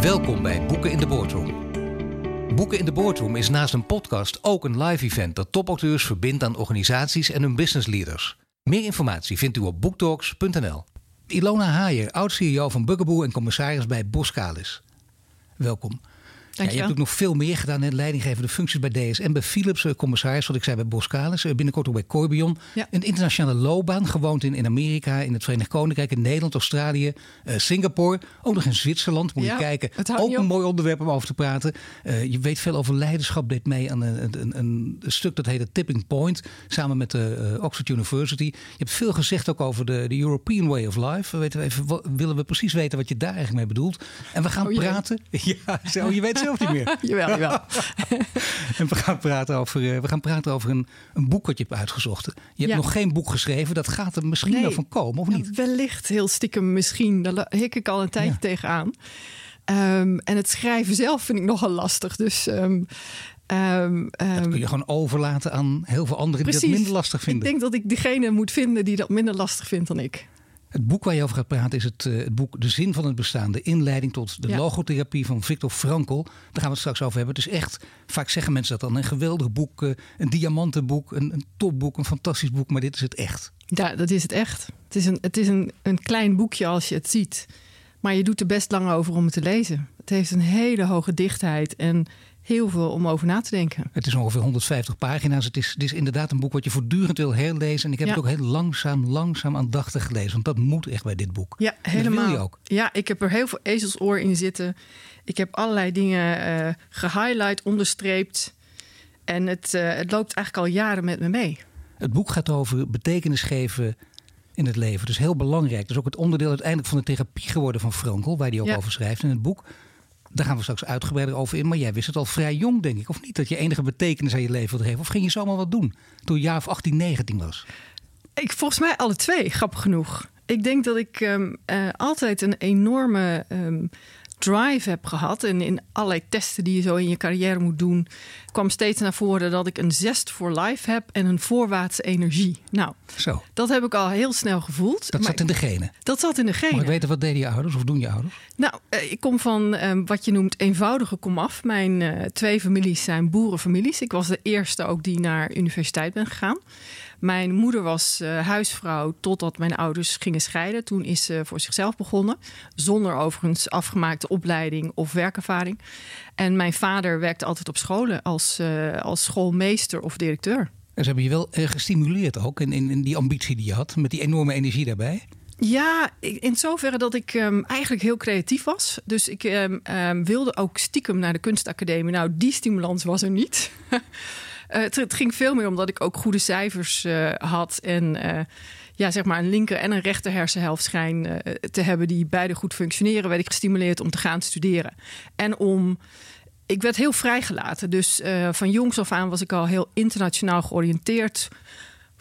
Welkom bij Boeken in de Boardroom. Boeken in de Boardroom is naast een podcast ook een live event dat topauteurs verbindt aan organisaties en hun business leaders. Meer informatie vindt u op booktalks.nl. Ilona Haier, oud-CEO van Bugaboo en commissaris bij Boskalis. Welkom. Ja, je hebt ook nog veel meer gedaan in leidinggevende functies bij DS en bij Philips, eh, commissaris, wat ik zei bij Boskalis. eh, Binnenkort ook bij Corbion. Ja. Een internationale loopbaan, gewoond in, in Amerika, in het Verenigd Koninkrijk, in Nederland, Australië, eh, Singapore. Ook nog in Zwitserland, moet Ja, je kijken. Ook een mooi onderwerp om over te praten. Je weet veel over leiderschap, deed mee aan een, een, een, een stuk dat heette Tipping Point, samen met de Oxford University. Je hebt veel gezegd ook over de, de European Way of Life. We weten even, willen we precies weten wat je daar eigenlijk mee bedoelt. En we gaan Oh praten. Ja, zo, je weet zelf niet meer. Jawel, jawel. En we gaan praten over, eh, we gaan praten over een, een boek wat je hebt uitgezocht. Je hebt Ja. nog geen boek geschreven. Dat gaat er misschien Nee. wel van komen, of niet? wellicht heel stiekem misschien. Daar hik ik al een tijdje Ja. tegenaan. Ehm, en het schrijven zelf vind ik nogal lastig. Dus ehm, ehm, Dat kun je gewoon overlaten aan heel veel anderen die dat minder lastig vinden. Ik denk dat ik diegene moet vinden die dat minder lastig vindt dan ik. Het boek waar je over gaat praten is het, eh, het boek De Zin van het Bestaan. De inleiding tot de Ja. logotherapie van Viktor Frankl. Daar gaan we het straks over hebben. Het is echt, vaak zeggen mensen dat dan, een geweldig boek. eh, Een diamantenboek, een, een topboek, een fantastisch boek. Maar dit is het echt. Ja, dat is het echt. Het is, een, het is een, een klein boekje als je het ziet. Maar je doet er best lang over om het te lezen. Het heeft een hele hoge dichtheid en heel veel om over na te denken. Het is ongeveer 150 pagina's. Het is, het is inderdaad een boek wat je voortdurend wil herlezen. En ik heb Ja. het ook heel langzaam, langzaam aandachtig gelezen. Want dat moet echt bij dit boek. Ja, helemaal. Dat wil je ook. Ja, ik heb er heel veel ezelsoor in zitten. Ik heb allerlei dingen eh gehighlight, onderstreept. En het, eh, het loopt eigenlijk al jaren met me mee. Het boek gaat over betekenis geven in het leven. Dus heel belangrijk. Dus ook het onderdeel uiteindelijk van de therapie geworden van Frankl, waar hij ook Ja. over schrijft in het boek. Daar gaan we straks uitgebreider over in. Maar jij wist het al vrij jong, denk ik. Of niet? Dat je enige betekenis aan je leven wilde geven. Of ging je zomaar wat doen toen je jaar of 18, 19 was? Ik, volgens mij alle twee, grappig genoeg. Ik denk dat ik ehm, eh, altijd een enorme ehm, drive heb gehad. En in allerlei testen die je zo in je carrière moet doen, kwam steeds naar voren dat ik een zest voor life heb en een voorwaartse energie. Nou, Zo, dat heb ik al heel snel gevoeld. dat maar zat in de genen. dat zat in de genen. Mag ik weten, wat deden je ouders of doen je ouders? Nou, eh, ik kom van eh, wat je noemt eenvoudige komaf. Mijn eh, twee families zijn boerenfamilies. Ik was de eerste ook die naar universiteit ben gegaan. Mijn moeder was eh, huisvrouw totdat mijn ouders gingen scheiden. Toen is ze voor zichzelf begonnen. Zonder overigens afgemaakte opleiding of werkervaring. En mijn vader werkte altijd op scholen als, eh, als schoolmeester of directeur. En ze hebben je wel eh, gestimuleerd ook in, in, in die ambitie die je had. Met die enorme energie daarbij. Ja, in zoverre dat ik ehm, eigenlijk heel creatief was. Dus ik ehm, ehm, wilde ook stiekem naar de kunstacademie. Nou, die stimulans was er niet. Eh, het, het ging veel meer omdat ik ook goede cijfers eh, had. En eh, ja, zeg maar een linker en een rechter hersenhelft schijn te hebben... die beide goed functioneren, werd ik gestimuleerd om te gaan studeren. En om... Ik werd heel vrijgelaten. Dus van jongs af aan was ik al heel internationaal georiënteerd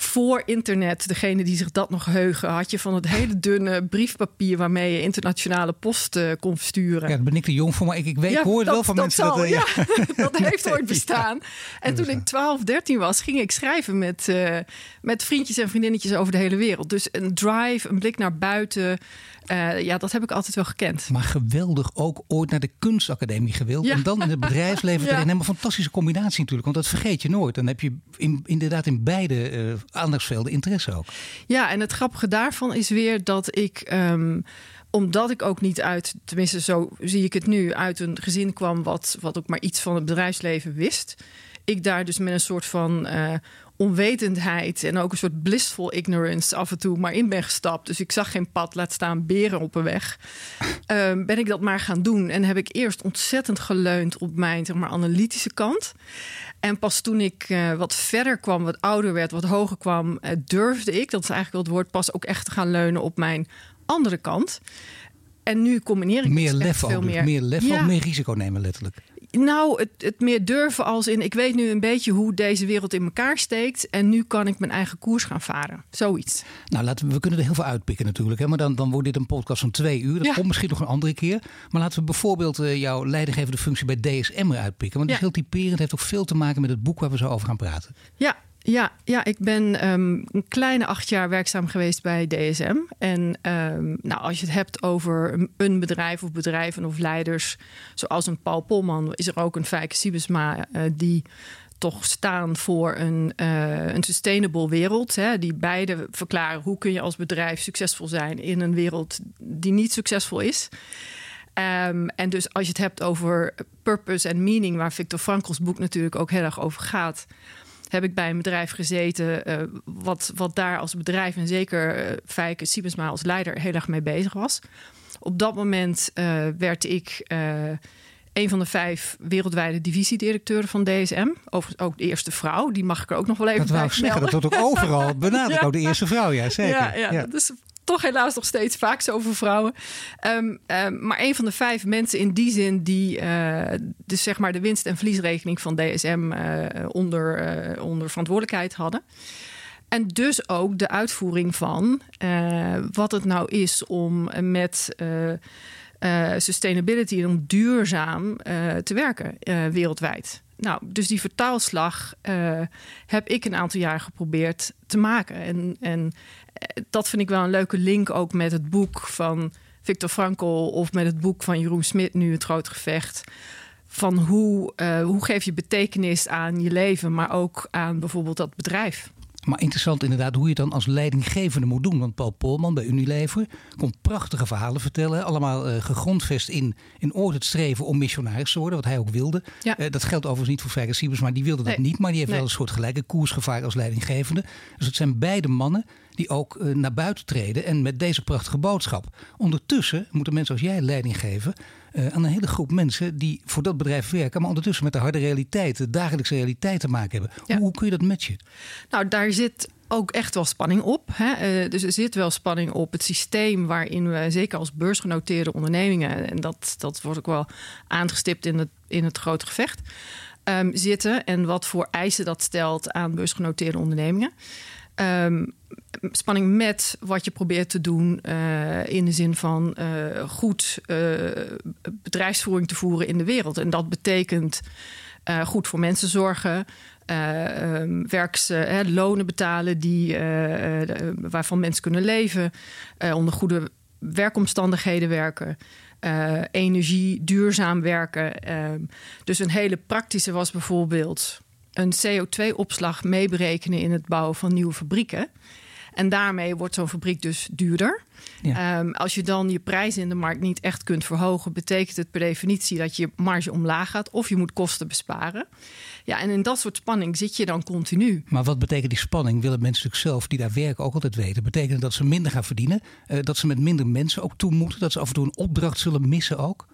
voor internet, degene die zich dat nog heugen, had je van het hele dunne briefpapier waarmee je internationale post eh, kon versturen. Ja, daar ben ik te jong voor. Maar ik, ik weet, Ja, hoor dat- wel van dat mensen zal, dat... eh, ja, dat heeft ooit bestaan. En toen ik 12, 13 was, ging ik schrijven met, eh, met vriendjes en vriendinnetjes over de hele wereld. Dus een drive, een blik naar buiten. Eh, ja, dat heb ik altijd wel gekend. Maar geweldig ook ooit naar de kunstacademie gewild. Ja. En dan in het bedrijfsleven Ja. erin. Helemaal een fantastische combinatie natuurlijk. Want dat vergeet je nooit. Dan heb je in, inderdaad in beide eh, aandachtsvelden interesse ook. Ja, en het grappige daarvan is weer dat ik, ehm, omdat ik ook niet uit, tenminste zo zie ik het nu, uit een gezin kwam wat, wat ook maar iets van het bedrijfsleven wist. Ik daar dus met een soort van eh, onwetendheid en ook een soort blissful ignorance af en toe maar in ben gestapt. Dus ik zag geen pad, laat staan beren op een weg. Ehm, ben ik dat maar gaan doen en heb ik eerst ontzettend geleund op mijn zeg maar, analytische kant. En pas toen ik eh, wat verder kwam, wat ouder werd, wat hoger kwam, eh, durfde ik, dat is eigenlijk wel het woord, pas ook echt te gaan leunen op mijn andere kant. En nu combineer ik Meer lef veel dus. meer. Meer lef Ja. Meer risico nemen letterlijk. Nou, het, het meer durven als in... ik weet nu een beetje hoe deze wereld in elkaar steekt... en nu kan ik mijn eigen koers gaan varen. Zoiets. Nou, laten we, we kunnen er heel veel uitpikken natuurlijk. Hè? Maar dan, dan wordt dit een podcast van twee uur. Dat Ja. komt misschien nog een andere keer. Maar laten we bijvoorbeeld eh, jouw leidinggevende functie bij DSM eruit pikken. Want dat is heel typerend. Het heeft ook veel te maken met het boek waar we zo over gaan praten. Ja, Ja, ja ik ben ehm, een kleine acht jaar werkzaam geweest bij DSM. En ehm, nou, als je het hebt over een bedrijf of bedrijven of leiders, zoals een Paul Polman, is er ook een Fijke Siebesma uh, die toch staan voor een, uh, een sustainable wereld. Hè, die beide verklaren hoe kun je als bedrijf succesvol zijn in een wereld die niet succesvol is. Um, en dus als je het hebt over purpose en meaning, waar Victor Frankls boek natuurlijk ook heel erg over gaat, heb ik bij een bedrijf gezeten uh, wat, wat daar als bedrijf en zeker uh, Fijke Siebesma als leider heel erg mee bezig was. Op dat moment uh, werd ik een van de vijf wereldwijde divisiedirecteuren van DSM. Overigens ook de eerste vrouw. Die mag ik er ook nog wel even dat bij zeggen. Dat wordt ook overal benadrukt. ja. Ook de eerste vrouw, ja zeker. Ja, ja, ja. dat is toch helaas nog steeds vaak zo voor vrouwen. Um, um, maar een van de vijf mensen in die zin die uh, dus zeg maar de winst- en verliesrekening van DSM uh, onder, uh, onder verantwoordelijkheid hadden. En dus ook de uitvoering van wat het nou is om met sustainability en om duurzaam te werken wereldwijd. Nou, dus die vertaalslag uh, heb ik een aantal jaar geprobeerd te maken. En, en dat vind ik wel een leuke link ook met het boek van Victor Frankl of met het boek van Jeroen Smit, nu het groot gevecht. Van hoe, uh, hoe geef je betekenis aan je leven, maar ook aan bijvoorbeeld dat bedrijf. Maar interessant inderdaad hoe je het dan als leidinggevende moet doen. Want Paul Polman bij Unilever komt prachtige verhalen vertellen. Allemaal uh, gegrondvest in, in ooit het streven om missionaris te worden. Wat hij ook wilde. Ja. Uh, dat geldt overigens niet voor Fijker Siebers, maar die wilde dat niet. Maar die heeft nee. wel een soort gelijke koersgevaar als leidinggevende. Dus het zijn beide mannen die ook uh, naar buiten treden. En met deze prachtige boodschap. Ondertussen moeten mensen als jij leiding geven uh, aan een hele groep mensen die voor dat bedrijf werken, maar ondertussen met de harde realiteit, de dagelijkse realiteit te maken hebben. Ja. Hoe, hoe, kun je dat matchen? Nou, daar zit ook echt wel spanning op. Hè? Uh, dus er zit wel spanning op het systeem waarin we, zeker als beursgenoteerde ondernemingen, en dat, dat wordt ook wel aangestipt in het, in het grote gevecht, um, zitten. En wat voor eisen dat stelt aan beursgenoteerde ondernemingen. Um, spanning met wat je probeert te doen uh, in de zin van uh, goed uh, bedrijfsvoering te voeren in de wereld. En dat betekent goed voor mensen zorgen. Um, werks, lonen betalen die, waarvan mensen kunnen leven. onder goede werkomstandigheden werken. energie duurzaam werken. Ehm, dus een hele praktische was bijvoorbeeld een CO2-opslag meeberekenen in het bouwen van nieuwe fabrieken. En daarmee wordt zo'n fabriek dus duurder. Ja. Um, als je dan je prijzen in de markt niet echt kunt verhogen, betekent het per definitie dat je marge omlaag gaat of je moet kosten besparen. Ja, en in dat soort spanning zit je dan continu. Maar wat betekent die spanning? Willen mensen natuurlijk zelf die daar werken ook altijd weten. Betekent dat ze minder gaan verdienen? Uh, dat ze met minder mensen ook toe moeten? Dat ze af en toe een opdracht zullen missen ook?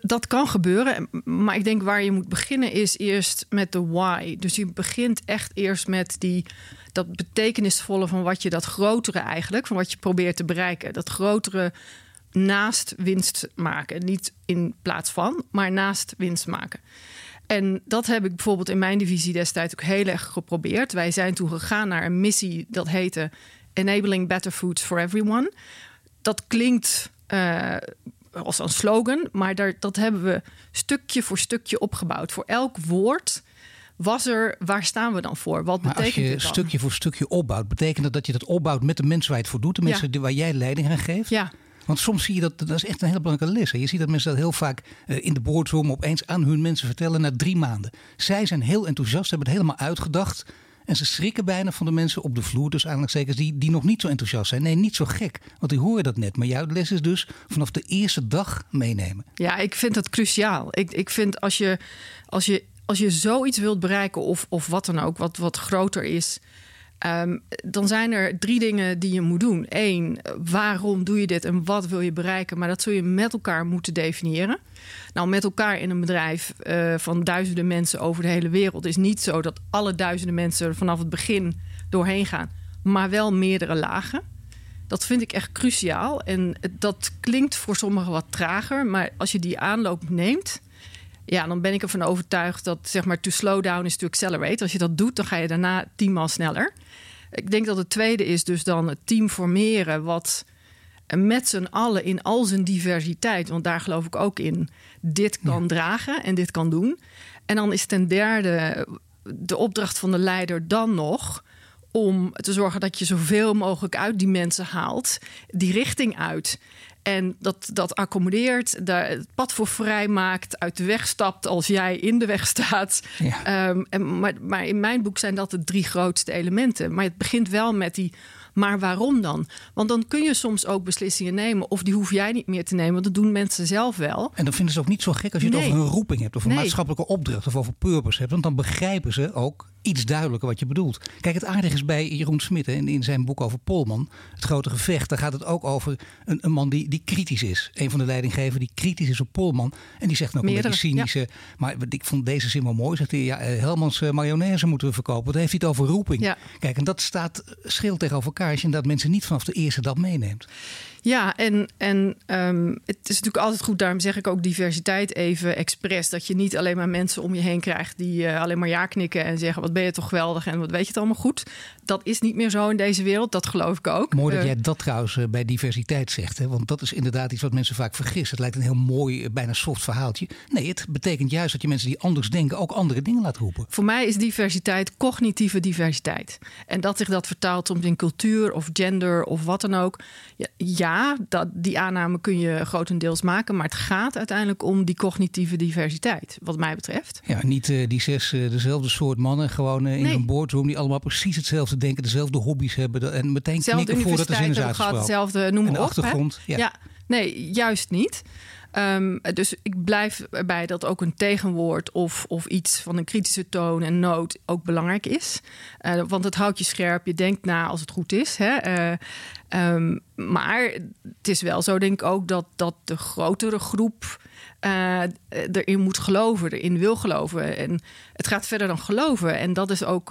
Dat, kan gebeuren, maar ik denk waar je moet beginnen is eerst met de why. Dus je begint echt eerst met die, dat betekenisvolle van wat je dat grotere eigenlijk, van wat je probeert te bereiken. Dat grotere naast winst maken. Niet in plaats van, maar naast winst maken. En dat heb ik bijvoorbeeld in mijn divisie destijds ook heel erg geprobeerd. Wij zijn toen gegaan naar een missie dat heette Enabling Better Foods for Everyone. Dat klinkt uh, als een slogan, maar daar, dat hebben we stukje voor stukje opgebouwd. Voor elk woord was er, waar staan we dan voor? Wat maar betekent als je stukje voor stukje opbouwt, betekent dat dat je dat opbouwt met de mensen waar je het voor doet, de mensen ja. waar jij leiding aan geeft? Ja. Want soms zie je dat, dat is echt een hele belangrijke les. Hè. Je ziet dat mensen dat heel vaak uh, in de boardroom opeens aan hun mensen vertellen na drie maanden. Zij zijn heel enthousiast, hebben het helemaal uitgedacht. En ze schrikken bijna van de mensen op de vloer, dus aanhalingstekens, die, die nog niet zo enthousiast zijn. Nee, niet zo gek, want die horen dat net. Maar jouw les is dus vanaf de eerste dag meenemen. Ja, ik vind dat cruciaal. Ik, ik vind als je, als je, als je zoiets wilt bereiken, of, of wat dan ook, wat, wat groter is. Um, dan zijn er drie dingen die je moet doen. Eén, waarom doe je dit en wat wil je bereiken? Maar dat zul je met elkaar moeten definiëren. Nou, met elkaar in een bedrijf uh, van duizenden mensen over de hele wereld is niet zo dat alle duizenden mensen er vanaf het begin doorheen gaan, maar wel meerdere lagen. Dat vind ik echt cruciaal. En dat klinkt voor sommigen wat trager, maar als je die aanloop neemt, ja, dan ben ik ervan overtuigd dat zeg maar to slow down is to accelerate. Als je dat doet, dan ga je daarna tienmaal sneller. Ik denk dat het tweede is dus dan het team formeren wat met z'n allen in al zijn diversiteit, want daar geloof ik ook in, dit kan ja. dragen en dit kan doen. En dan is ten derde de opdracht van de leider dan nog om te zorgen dat je zoveel mogelijk uit die mensen haalt, die richting uit. En dat, dat accommodeert, daar het pad voor vrij maakt, uit de weg stapt als jij in de weg staat. Ja. Ehm, en, maar, maar in mijn boek zijn dat de drie grootste elementen. Maar het begint wel met die. Maar waarom dan? Want dan kun je soms ook beslissingen nemen. Of die hoef jij niet meer te nemen. Want dat doen mensen zelf wel. En dan vinden ze ook niet zo gek als je Nee. het over een roeping hebt, of een Nee. maatschappelijke opdracht, of over purpose hebt. Want dan begrijpen ze ook iets duidelijker wat je bedoelt. Kijk, het aardige is bij Jeroen Smit en in zijn boek over Polman, Het Grote Gevecht, daar gaat het ook over een, een man die, die kritisch is. Een van de leidinggevenden die kritisch is op Polman. En die zegt nog een beetje cynische. Maar ik vond deze zin wel mooi. Zegt hij, ja, eh, Helmans eh, mayonaise moeten we verkopen. Dan heeft hij het over roeping. Ja. Kijk, en dat staat schil tegenover elkaar je inderdaad mensen niet vanaf de eerste dag meeneemt. Ja, en, en ehm, het is natuurlijk altijd goed, daarom zeg ik ook diversiteit even expres. Dat je niet alleen maar mensen om je heen krijgt die eh, alleen maar ja knikken en zeggen: wat ben je toch geweldig en wat weet je het allemaal goed. Dat is niet meer zo in deze wereld, dat geloof ik ook. Mooi dat Eh, jij dat trouwens eh, bij diversiteit zegt. Hè? Want dat is inderdaad iets wat mensen vaak vergissen. Het lijkt een heel mooi, bijna soft verhaaltje. Nee, het betekent juist dat je mensen die anders denken ook andere dingen laat roepen. Voor mij is diversiteit cognitieve diversiteit. En dat zich dat vertaalt soms in cultuur of gender of wat dan ook. Ja, ja dat, die aanname kun je grotendeels maken. Maar het gaat uiteindelijk om die cognitieve diversiteit, wat mij betreft. Ja, niet eh, die zes eh, dezelfde soort mannen gewoon eh, in Nee. een boardroom die allemaal precies hetzelfde denken, dezelfde hobby's hebben en meteen knikken voordat de zin is uitgesproken. hetzelfde noem En op. achtergrond, ja. nee, juist niet. Ehm, dus ik blijf erbij dat ook een tegenwoord of, of iets van een kritische toon en noot ook belangrijk is. Eh, want het houdt je scherp, je denkt na als het goed is. Hè? Eh, ehm, maar het is wel zo, denk ik ook, dat, dat de grotere groep eh, erin moet geloven, erin wil geloven. En het gaat verder dan geloven. En dat is ook.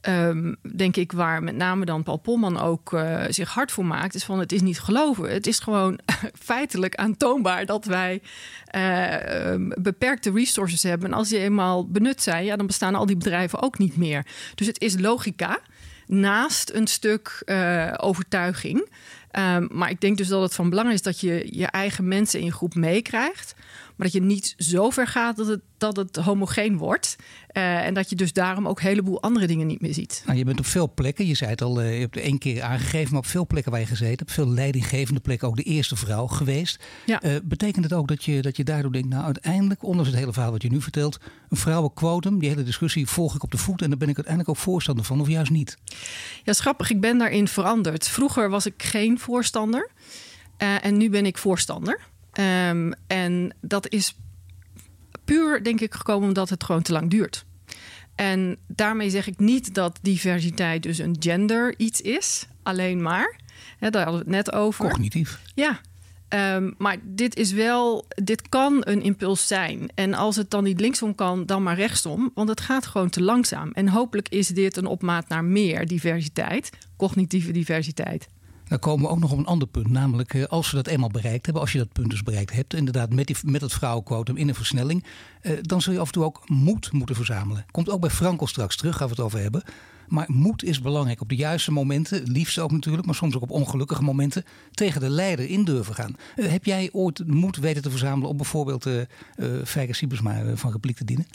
Ehm, denk ik, waar met name dan Paul Polman ook eh, zich hard voor maakt, is van het is niet geloven. Het is gewoon feitelijk aantoonbaar dat wij eh, ehm, beperkte resources hebben. En als die eenmaal benut zijn, ja, dan bestaan al die bedrijven ook niet meer. Dus het is logica naast een stuk eh, overtuiging. Ehm, maar ik denk dus dat het van belang is dat je je eigen mensen in je groep meekrijgt. Maar dat je niet zo ver gaat dat het, dat het homogeen wordt. Eh, en dat je dus daarom ook een heleboel andere dingen niet meer ziet. Nou, je bent op veel plekken, je zei het al, eh, je hebt één keer aangegeven, maar op veel plekken waar je gezeten hebt, veel leidinggevende plekken, ook de eerste vrouw geweest. Ja. Eh, betekent het ook dat je, dat je daardoor denkt, nou uiteindelijk, ondanks het hele verhaal wat je nu vertelt, een vrouwenquotum, die hele discussie volg ik op de voet en daar ben ik uiteindelijk ook voorstander van, of juist niet? Ja, schappig. Ik ben daarin veranderd. Vroeger was ik geen voorstander. en nu ben ik voorstander. Ehm, en dat is puur, denk ik, gekomen omdat het gewoon te lang duurt. En daarmee zeg ik niet dat diversiteit dus een gender iets is. Alleen maar. Daar hadden we het net over. Cognitief. Ja, ehm, maar dit is wel, dit kan een impuls zijn. En als het dan niet linksom kan, dan maar rechtsom. Want het gaat gewoon te langzaam. En hopelijk is dit een opmaat naar meer diversiteit, cognitieve diversiteit. Dan komen we ook nog op een ander punt. Namelijk, eh, als we dat eenmaal bereikt hebben, als je dat punt dus bereikt hebt, inderdaad met, met het vrouwenquotum in een versnelling, eh, dan zul je af en toe ook moed moeten verzamelen. Komt ook bij Frankel straks terug, gaan we het over hebben. Maar moed is belangrijk. Op de juiste momenten, liefst ook natuurlijk, maar soms ook op ongelukkige momenten, tegen de leider in durven gaan. Eh, heb jij ooit moed weten te verzamelen om bijvoorbeeld uh, uh, Siebersma uh, van repliek te dienen?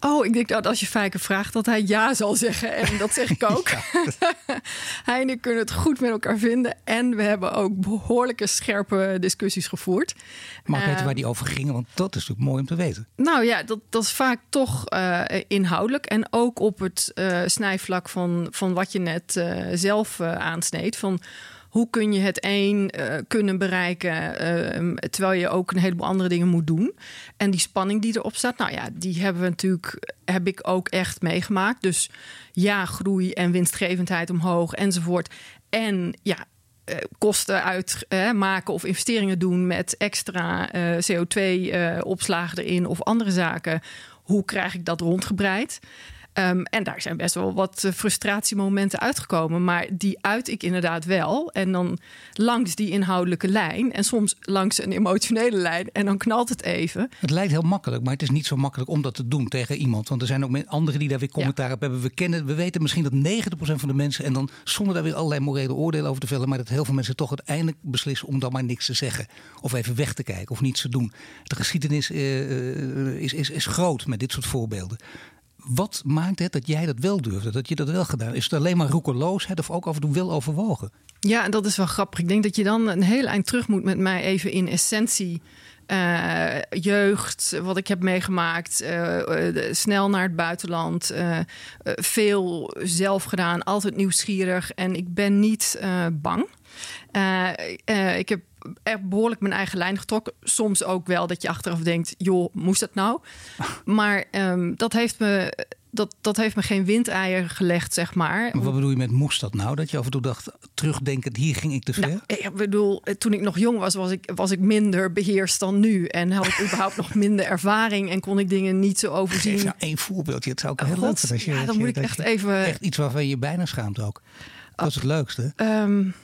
Oh, ik denk dat als je Fijker vraagt dat hij ja zal zeggen. En dat zeg ik ook. hij en ik kunnen het goed met elkaar vinden. En we hebben ook behoorlijke scherpe discussies gevoerd. Mag ik weten waar die over gingen? Want dat is natuurlijk mooi om te weten. Nou ja, dat, dat is vaak toch uh, inhoudelijk. En ook op het uh, snijvlak van, van wat je net zelf aansneed. Van hoe kun je het een uh, kunnen bereiken uh, terwijl je ook een heleboel andere dingen moet doen. En die spanning die erop staat, nou ja, die hebben we natuurlijk, heb ik ook echt meegemaakt. Dus ja, groei en winstgevendheid omhoog enzovoort. En ja, uh, kosten uitmaken of investeringen doen met extra CO2-opslagen erin of andere zaken. Hoe krijg ik dat rondgebreid? Um, en daar zijn best wel wat uh, frustratiemomenten uitgekomen. Maar die uit ik inderdaad wel. En dan langs die inhoudelijke lijn. En soms langs een emotionele lijn. En dan knalt het even. Het lijkt heel makkelijk, maar het is niet zo makkelijk om dat te doen tegen iemand. Want er zijn ook anderen die daar weer commentaar ja. op hebben. We, kennen, we weten misschien dat 90% van de mensen. En dan zonder daar weer allerlei morele oordelen over te vellen. Maar dat heel veel mensen toch uiteindelijk beslissen om dan maar niks te zeggen. Of even weg te kijken of niets te doen. De geschiedenis uh, is, is, is groot met dit soort voorbeelden. Wat maakt het dat jij dat wel durfde, dat je dat wel gedaan? Is het alleen maar roekeloosheid of ook af en toe wel overwogen? Ja, dat is wel grappig. Ik denk dat je dan een heel eind terug moet met mij even in essentie. Uh, jeugd, wat ik heb meegemaakt, uh, snel naar het buitenland, veel zelf gedaan, altijd nieuwsgierig en ik ben niet bang. ik heb echt behoorlijk mijn eigen lijn getrokken. Soms ook wel dat je achteraf denkt, joh, moest dat nou? Maar um, dat heeft me dat, dat heeft me geen windeier gelegd, zeg maar. maar. Wat bedoel je met moest dat nou? Dat je af en toe dacht, terugdenkend, hier ging ik te ver? Nou, ik bedoel, toen ik nog jong was, was ik, was ik minder beheerst dan nu. En had ik überhaupt nog minder ervaring en kon ik dingen niet zo overzien. Geef nou één voorbeeldje, het zou ook heel leuk zijn. Als je, ja, dan moet ik echt even... Echt iets waarvan je je bijna schaamt ook. Dat is het leukste. Um,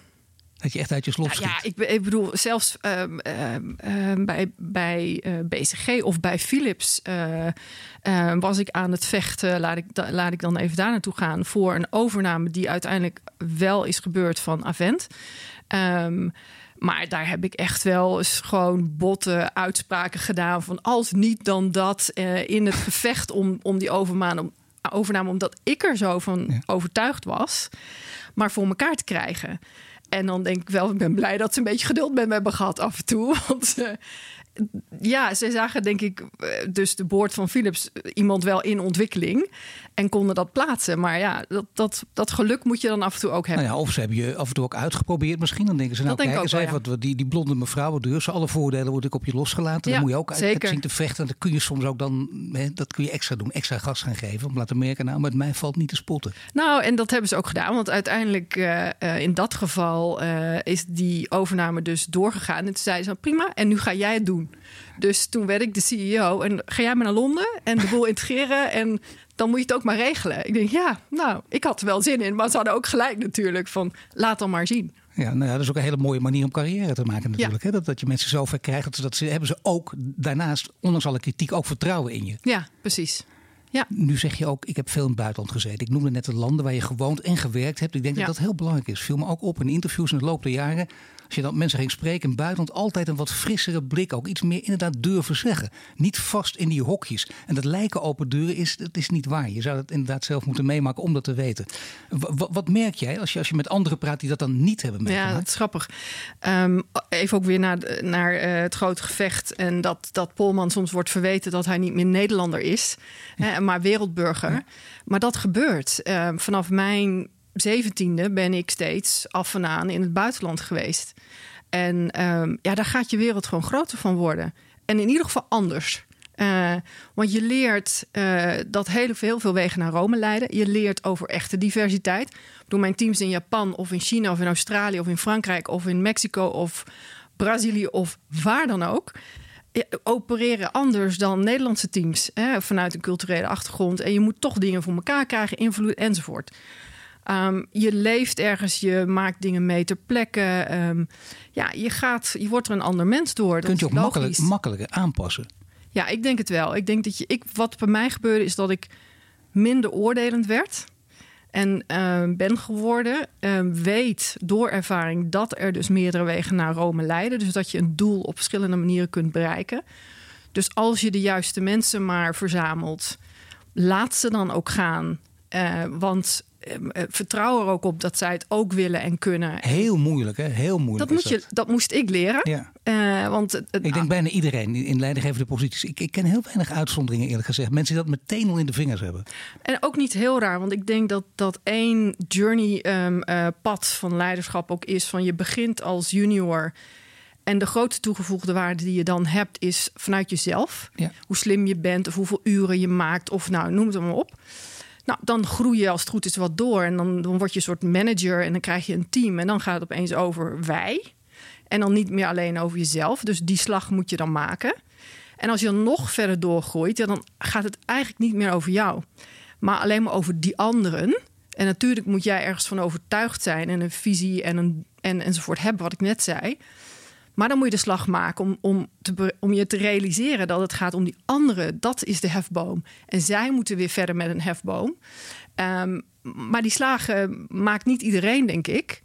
dat je echt uit je slot schiet. Ja, ik, ik bedoel, zelfs um, um, bij, bij uh, eh, BCG of bij Philips uh, was ik aan het vechten. Laat ik, laat ik dan even daar naartoe gaan. Voor een overname die uiteindelijk wel is gebeurd van Avent. Maar daar heb ik echt wel eens gewoon botte uitspraken gedaan. Van als niet dan dat uh, in het gevecht om, om die overname, overname. Omdat ik er zo van ja. overtuigd was. Maar voor elkaar te krijgen. En dan denk ik wel, ik ben blij dat ze een beetje geduld met me hebben gehad af en toe. Want uh, ja, ze zagen denk ik eh, dus de boord van Philips eh, iemand wel in ontwikkeling en konden dat plaatsen. Maar ja, dat, dat, dat geluk moet je dan af en toe ook hebben. Nou ja, of ze hebben je af en toe ook uitgeprobeerd misschien. Dan denken ze, nou kijk eens even, wat, die, die blonde mevrouw, dus alle voordelen word ik op je losgelaten. dan moet je ook uit, zien te vechten. Dat kun je soms ook dan, hè, dat kun je extra doen, extra gas gaan geven. Om laten merken, nou, met mij valt niet te spotten. Nou, en dat hebben ze ook gedaan. Want uiteindelijk, uh, in dat geval, uh, is die overname dus doorgegaan. En toen zeiden ze, prima, en nu ga jij het doen. Dus toen werd ik de CEO en ga jij maar naar Londen en de boel integreren en dan moet je het ook maar regelen. Ik denk, ja, nou, ik had er wel zin in, maar ze hadden ook gelijk natuurlijk van laat dan maar zien. Ja, nou ja, dat is ook een hele mooie manier om carrière te maken natuurlijk. Hè? Dat, dat je mensen zover krijgt, dat, dat ze, hebben ze ook daarnaast, ondanks alle kritiek, ook vertrouwen in je. Ja, precies. Ja. Nu zeg je ook, ik heb veel in het buitenland gezeten. Ik noemde net de landen waar je gewoond en gewerkt hebt. Ik denk dat dat heel belangrijk is. Viel me ook op in interviews in de loop der jaren. Als je dan mensen ging spreken in buitenland, altijd een wat frissere blik. Ook iets meer inderdaad durven zeggen. Niet vast in die hokjes. En dat lijken open deuren is, dat is niet waar. Je zou het inderdaad zelf moeten meemaken om dat te weten. wat, wat merk jij als je, als je met anderen praat die dat dan niet hebben meegemaakt? Ja, dat is grappig. Um, even ook weer naar, naar uh, het grote gevecht. En dat, dat Polman soms wordt verweten dat hij niet meer Nederlander is. Hè, maar wereldburger. Maar dat gebeurt. Uh, vanaf mijn zeventiende ben ik steeds af en aan in het buitenland geweest. En um, ja, daar gaat je wereld gewoon groter van worden. En in ieder geval anders. Uh, want je leert uh, dat heel veel, veel wegen naar Rome leiden. Je leert over echte diversiteit. Door mijn teams in Japan of in China of in Australië of in Frankrijk of in Mexico of Brazilië of waar dan ook. Opereren anders dan Nederlandse teams hè, vanuit een culturele achtergrond. En je moet toch dingen voor elkaar krijgen, invloed enzovoort. Um, je leeft ergens, je maakt dingen mee ter plekke. Um, ja, je, gaat, je wordt er een ander mens door. Kunt je ook makkelijk, makkelijker aanpassen? Ja, ik denk het wel. Ik denk dat je, ik, wat bij mij gebeurde is dat ik minder oordelend werd. En uh, ben geworden, uh, weet door ervaring dat er dus meerdere wegen naar Rome leiden. Dus dat je een doel op verschillende manieren kunt bereiken. Dus als je de juiste mensen maar verzamelt, laat ze dan ook gaan. Uh, want Ehm, eh, vertrouw er ook op dat zij het ook willen en kunnen. Heel moeilijk, hè? Heel moeilijk. Dat, moet Je, dat moest ik leren. Ja. Uh, want ik denk bijna iedereen in leidinggevende posities. Ik, ik ken heel weinig uitzonderingen, eerlijk gezegd. Mensen die dat meteen al in de vingers hebben. En ook niet heel raar, want ik denk dat dat één journey-pad ehm, uh, van leiderschap ook is: van je begint als junior. En de grootste toegevoegde waarde die je dan hebt, is vanuit jezelf. Ja. Hoe slim je bent, of hoeveel uren je maakt, of nou, noem het maar op. Nou, dan groei je als het goed is wat door. En dan, dan word je een soort manager en dan krijg je een team. En dan gaat het opeens over wij. En dan niet meer alleen over jezelf. Dus die slag moet je dan maken. En als je dan nog verder doorgroeit, dan gaat het eigenlijk niet meer over jou. Maar alleen maar over die anderen. En natuurlijk moet jij ergens van overtuigd zijn en een visie en, een, en enzovoort hebben, wat ik net zei. Maar dan moet je de slag maken om, om, te, om je te realiseren dat het gaat om die anderen. Dat is de hefboom. En zij moeten weer verder met een hefboom. Um, maar die slagen maakt niet iedereen, denk ik.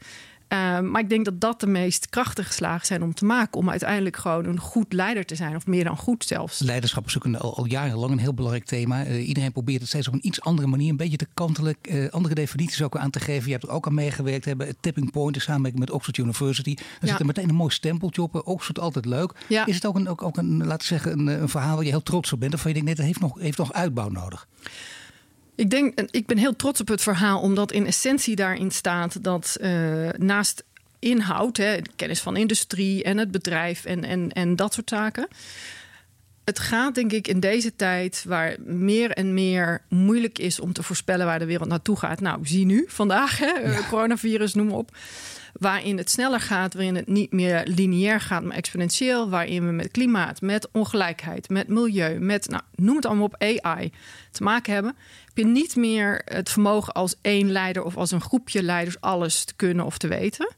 Ehm, maar ik denk dat dat de meest krachtige slagen zijn om te maken. Om uiteindelijk gewoon een goed leider te zijn. Of meer dan goed zelfs. Leiderschap is ook een, al, jarenlang een heel belangrijk thema. Uh, iedereen probeert het steeds op een iets andere manier. Een beetje te kantelen. Uh, andere definities ook aan te geven. Je hebt er ook aan meegewerkt. Hebben het Tipping Point in samenwerking met Oxford University. Er ja. zit er meteen een mooi stempeltje op. Oxford altijd leuk. Ja. Is het ook een, ook, ook een laten we zeggen, een, een, verhaal waar je heel trots op bent? Of je denkt, nee, dat heeft nog, heeft nog uitbouw nodig? Ik denk, ik ben heel trots op het verhaal, omdat in essentie daarin staat dat uh, naast inhoud, hè, kennis van industrie en het bedrijf en, en, en dat soort zaken. Het gaat denk ik in deze tijd waar meer en meer moeilijk is om te voorspellen waar de wereld naartoe gaat. Nou, zie nu vandaag, hè, coronavirus, noem maar op waarin het sneller gaat, waarin het niet meer lineair gaat, maar exponentieel, waarin we met klimaat, met ongelijkheid, met milieu, met nou, noem het allemaal op AI te maken hebben, heb je niet meer het vermogen als één leider of als een groepje leiders alles te kunnen of te weten.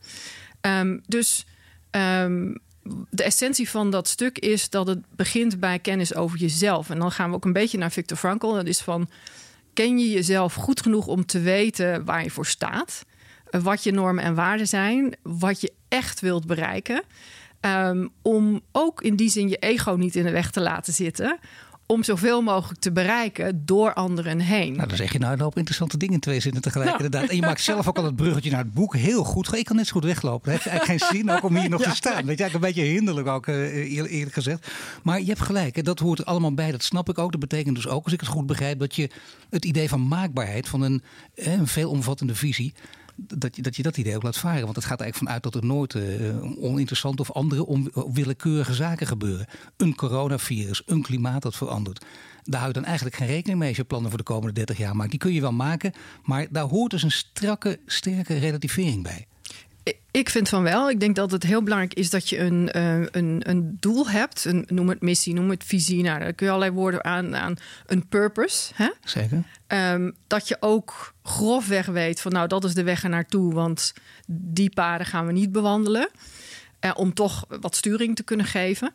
Ehm, dus um, de essentie van dat stuk is dat het begint bij kennis over jezelf. En dan gaan we ook een beetje naar Viktor Frankl. Dat is van ken je jezelf goed genoeg om te weten waar je voor staat? wat je normen en waarden zijn, wat je echt wilt bereiken. Um, om ook in die zin je ego niet in de weg te laten zitten. Om zoveel mogelijk te bereiken door anderen heen. Nou, dan zeg je nou een hoop interessante dingen twee zinnen tegelijk. Nou. Inderdaad. En je maakt zelf ook al het bruggetje naar het boek. Heel goed. Ik kan net zo goed weglopen. Dat heeft eigenlijk geen zin ook om hier nog te staan. Dat is eigenlijk een beetje hinderlijk ook, uh, eerlijk gezegd. Maar je hebt gelijk. Dat hoort er allemaal bij. Dat snap ik ook. Dat betekent dus ook, als ik het goed begrijp, dat je het idee van maakbaarheid van een, een veelomvattende visie dat je, dat je dat idee ook laat varen. Want het gaat eigenlijk vanuit dat er nooit uh, oninteressante of andere onwillekeurige zaken gebeuren. Een coronavirus, een klimaat dat verandert. Daar hou je dan eigenlijk geen rekening mee als je plannen voor de komende 30 jaar maakt. Die kun je wel maken, maar daar hoort dus een strakke, sterke relativering bij. Ik vind van wel. Ik denk dat het heel belangrijk is dat je een, uh, een, een doel hebt. Een, noem het missie, noem het visie. Nou, daar kun je allerlei woorden aan. aan een purpose. Hè? Zeker. Um, dat je ook grofweg weet van nou, dat is de weg er naartoe. Want die paden gaan we niet bewandelen. Uh, om toch wat sturing te kunnen geven.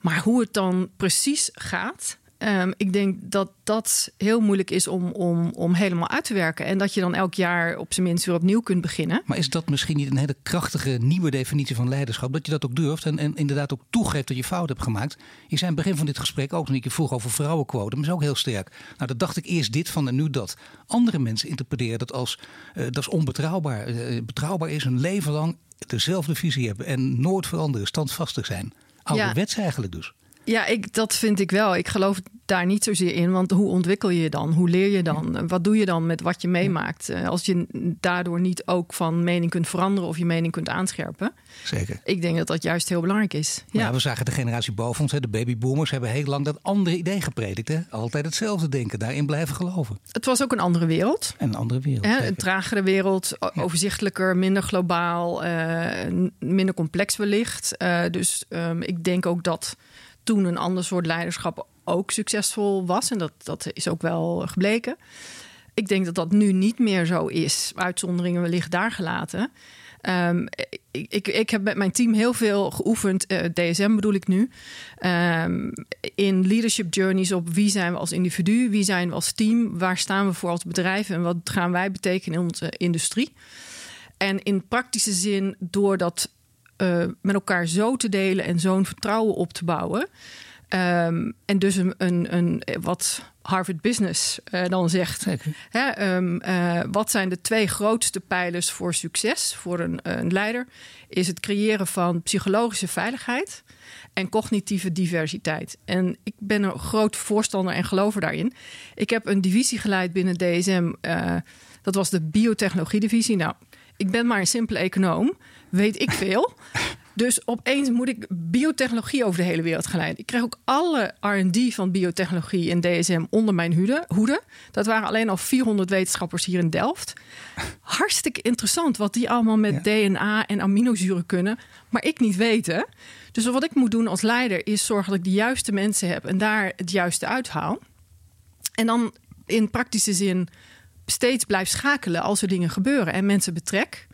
Maar hoe het dan precies gaat, Ehm, ik denk dat dat heel moeilijk is om, om, om helemaal uit te werken. En dat je dan elk jaar op zijn minst weer opnieuw kunt beginnen. Maar is dat misschien niet een hele krachtige nieuwe definitie van leiderschap? Dat je dat ook durft en, en inderdaad ook toegeeft dat je fout hebt gemaakt. Je zei aan het begin van dit gesprek ook toen ik je vroeg over vrouwenquotum. Dat is ook heel sterk. Nou, dat dacht ik eerst dit van en nu dat. Andere mensen interpreteren dat als uh, dat is onbetrouwbaar. Uh, betrouwbaar is een leven lang dezelfde visie hebben en nooit veranderen, standvastig zijn. Ouderwets ja. eigenlijk dus. Ja, ik, dat vind ik wel. Ik geloof daar niet zozeer in. Want hoe ontwikkel je je dan? Hoe leer je dan? Wat doe je dan met wat je meemaakt? Eh, als je daardoor niet ook van mening kunt veranderen of je mening kunt aanscherpen. Zeker. Ik denk dat dat juist heel belangrijk is. Ja, we zagen de generatie boven ons, de babyboomers, hebben heel lang dat andere idee gepredikt. Hè? Altijd hetzelfde denken, daarin blijven geloven. Het was ook een andere wereld. Een andere wereld. Hè? Een tragere wereld, overzichtelijker, minder globaal, uh, minder complex wellicht. Uh, dus um, ik denk ook dat toen een ander soort leiderschap ook succesvol was. En dat, dat is ook wel gebleken. Ik denk dat dat nu niet meer zo is. Uitzonderingen wellicht daar gelaten. Um, ik, ik, ik, heb met mijn team heel veel geoefend, eh, DSM bedoel ik nu, um, in leadership journeys op wie zijn we als individu, wie zijn we als team, waar staan we voor als bedrijf en wat gaan wij betekenen in onze industrie. En in praktische zin, door dat uh, met elkaar zo te delen en zo'n vertrouwen op te bouwen. Um, en dus een, een, een, wat Harvard Business uh, dan zegt. Hè, um, uh, wat zijn de twee grootste pijlers voor succes voor een, een, leider? Is het creëren van psychologische veiligheid en cognitieve diversiteit. En ik ben een groot voorstander en gelover daarin. Ik heb een divisie geleid binnen DSM. Dat was de biotechnologie-divisie. Nou, ik ben maar een simpele econoom weet ik veel. Dus opeens moet ik biotechnologie over de hele wereld gaan leiden. Ik kreeg ook alle RD van biotechnologie en DSM onder mijn hoede. Dat waren alleen al 400 wetenschappers hier in Delft. Hartstikke interessant wat die allemaal met DNA en aminozuren kunnen, maar ik niet weten. Dus wat ik moet doen als leider is zorgen dat ik de juiste mensen heb en daar het juiste uithaal. En dan in praktische zin steeds blijf schakelen als er dingen gebeuren en mensen betrek.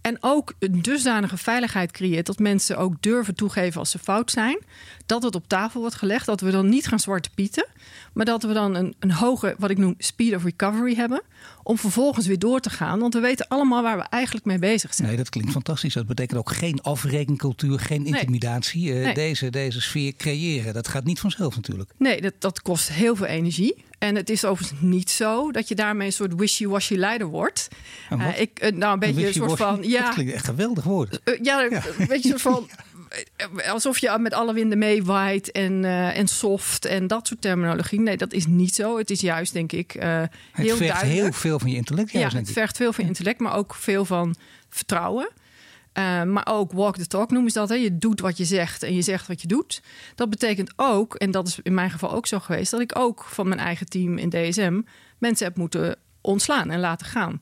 En ook een dusdanige veiligheid creëert dat mensen ook durven toegeven als ze fout zijn. Dat het op tafel wordt gelegd. Dat we dan niet gaan zwarte pieten. Maar dat we dan een, een hoge, wat ik noem, speed of recovery hebben. Om vervolgens weer door te gaan. Want we weten allemaal waar we eigenlijk mee bezig zijn. Nee, dat klinkt fantastisch. Dat betekent ook geen afrekencultuur, geen intimidatie. Eh, deze, deze sfeer creëren, dat gaat niet vanzelf natuurlijk. Nee, dat, dat kost heel veel energie. En het is overigens niet zo dat je daarmee een soort wishy-washy leider wordt. Uh, ik, uh, nou, een beetje een soort van. Ja, dat klinkt echt geweldig woord. Uh, ja, ja, een beetje een soort van. Alsof je met alle winden meewaait en, en soft en dat soort terminologie. Nee, dat is niet zo. Het is juist, denk ik, heel het vergt duidelijk. heel veel van je intellect. Juist, ja, het vergt veel van je intellect, maar ook veel van vertrouwen. Uh, maar ook walk the talk noemen ze dat. Hè? Je doet wat je zegt en je zegt wat je doet. Dat betekent ook, en dat is in mijn geval ook zo geweest, dat ik ook van mijn eigen team in DSM mensen heb moeten ontslaan en laten gaan.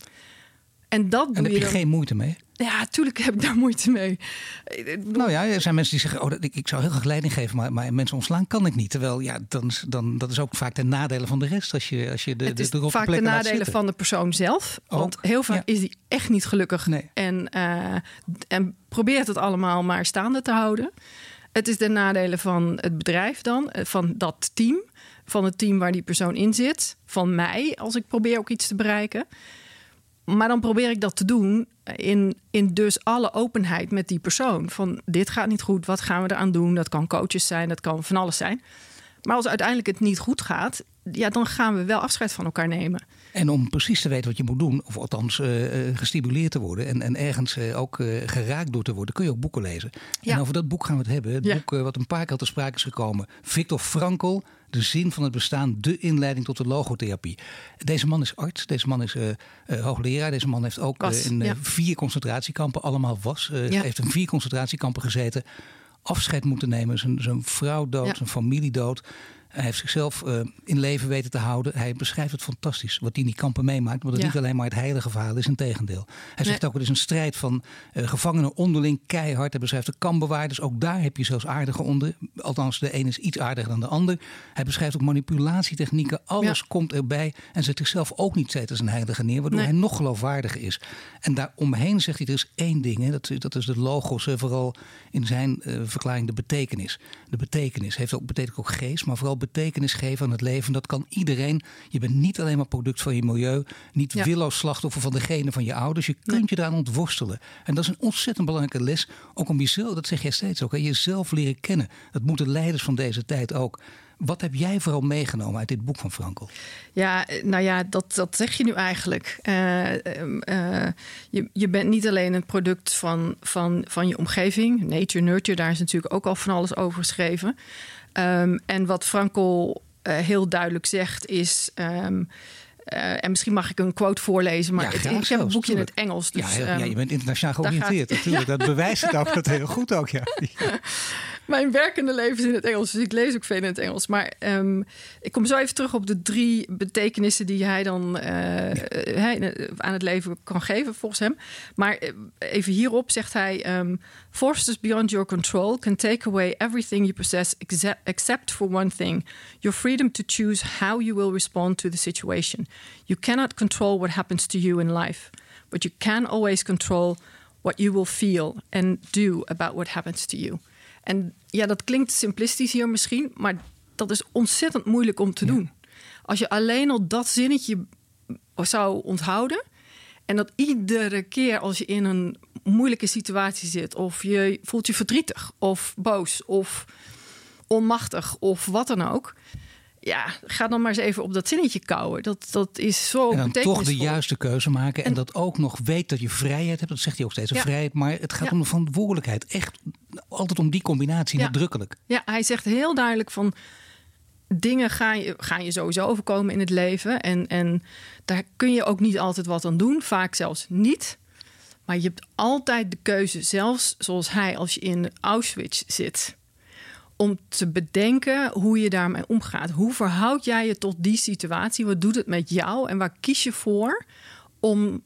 En dat en doe heb je je dan... geen moeite mee? Ja, tuurlijk heb ik daar moeite mee. Nou ja, er zijn mensen die zeggen: oh, ik, ik zou heel graag leiding geven, maar, maar mensen ontslaan kan ik niet. Terwijl ja, dan, dan, dat is ook vaak de nadelen van de rest als je, als je de, het is de, de vaak de nadelen van de persoon zelf. Ook, want heel vaak ja. is die echt niet gelukkig. Nee. En, uh, en probeert het allemaal maar staande te houden. Het is de nadelen van het bedrijf dan, van dat team. Van het team waar die persoon in zit. Van mij, als ik probeer ook iets te bereiken. Maar dan probeer ik dat te doen in, in dus alle openheid met die persoon. Van dit gaat niet goed, wat gaan we eraan doen? Dat kan coaches zijn, dat kan van alles zijn. Maar als uiteindelijk het niet goed gaat, ja, dan gaan we wel afscheid van elkaar nemen. En om precies te weten wat je moet doen, of althans uh, gestimuleerd te worden en, en ergens uh, ook uh, geraakt door te worden, kun je ook boeken lezen. Ja. En over dat boek gaan we het hebben. Het Ja. boek wat een paar keer te sprake is gekomen. Victor Frankl, De zin van het bestaan, de inleiding tot de logotherapie. Deze man is arts, deze man is hoogleraar, deze man heeft ook Was, in ja. vier concentratiekampen, allemaal was, Ja. heeft in vier concentratiekampen gezeten. Afscheid moeten nemen, zijn, zijn vrouw dood, Ja. zijn familie dood. Hij heeft zichzelf uh, in leven weten te houden. Hij beschrijft het fantastisch. Wat hij in die kampen meemaakt. Want het Ja. niet alleen maar het heilige verhaal is. Integendeel. Hij zegt Nee. ook, het is een strijd van uh, gevangenen onderling keihard. Hij beschrijft de kampbewaarders. Ook daar heb je zelfs aardige onder. Althans, de een is iets aardiger dan de ander. Hij beschrijft ook manipulatietechnieken. Alles Ja. komt erbij. En zet zichzelf ook niet steeds als een heilige neer. Waardoor Nee. hij nog geloofwaardiger is. En daaromheen zegt hij, er is één ding. Hè, dat, dat is de logos. hè, vooral in zijn uh, verklaring de betekenis. De betekenis heeft ook, betekent ook geest. Maar vooral betekenis geven aan het leven. Dat kan iedereen. Je bent niet alleen maar product van je milieu. Niet Ja. willoos slachtoffer van degene van je ouders. Je kunt Nee. je daaraan ontworstelen. En dat is een ontzettend belangrijke les. Ook om jezelf, dat zeg jij steeds ook. Hè, jezelf leren kennen. Dat moeten leiders van deze tijd ook. Wat heb jij vooral meegenomen uit dit boek van Frankel? Ja, nou ja, dat, dat zeg je nu eigenlijk. Uh, uh, je, je bent niet alleen een product van, van, van je omgeving. Nature, nurture, daar is natuurlijk ook al van alles over geschreven. Um, en wat Frankel uh, heel duidelijk zegt is... Um, uh, en misschien mag ik een quote voorlezen, maar Ja, het, ik heb een boekje in het Engels. Dus, ja, heel- ja, um, je bent internationaal georiënteerd gaat- natuurlijk. Dat bewijst het ook dat heel goed ook. Ja. Mijn werkende leven is in het Engels, dus ik lees ook veel in het Engels. Maar um, ik kom zo even terug op de drie betekenissen die hij dan uh, hij, aan het leven kan geven, volgens hem. Maar uh, even hierop zegt hij: um, Forces beyond your control can take away everything you possess, except for one thing: your freedom to choose how you will respond to the situation. You cannot control what happens to you in life, but you can always control what you will feel and do about what happens to you. En ja, dat klinkt simplistisch hier misschien, maar dat is ontzettend moeilijk om te Ja. doen. Als je alleen al dat zinnetje zou onthouden en dat iedere keer als je in een moeilijke situatie zit, of je voelt je verdrietig of boos of onmachtig of wat dan ook. Ja, ga dan maar eens even op dat zinnetje kouwen. Dat, dat is zo En dan toch de juiste keuze maken. En, En- dat ook nog weet dat je vrijheid hebt. Dat zegt hij ook steeds. een Ja. Vrijheid, maar het gaat Ja. om de verantwoordelijkheid. Echt altijd om die combinatie, Ja. nadrukkelijk. Ja, hij zegt heel duidelijk van dingen gaan je, gaan je sowieso overkomen in het leven. En, en daar kun je ook niet altijd wat aan doen, vaak zelfs niet. Maar je hebt altijd de keuze, zelfs zoals hij, als je in Auschwitz zit, om te bedenken hoe je daarmee omgaat. Hoe verhoud jij je tot die situatie? Wat doet het met jou? En waar kies je voor om,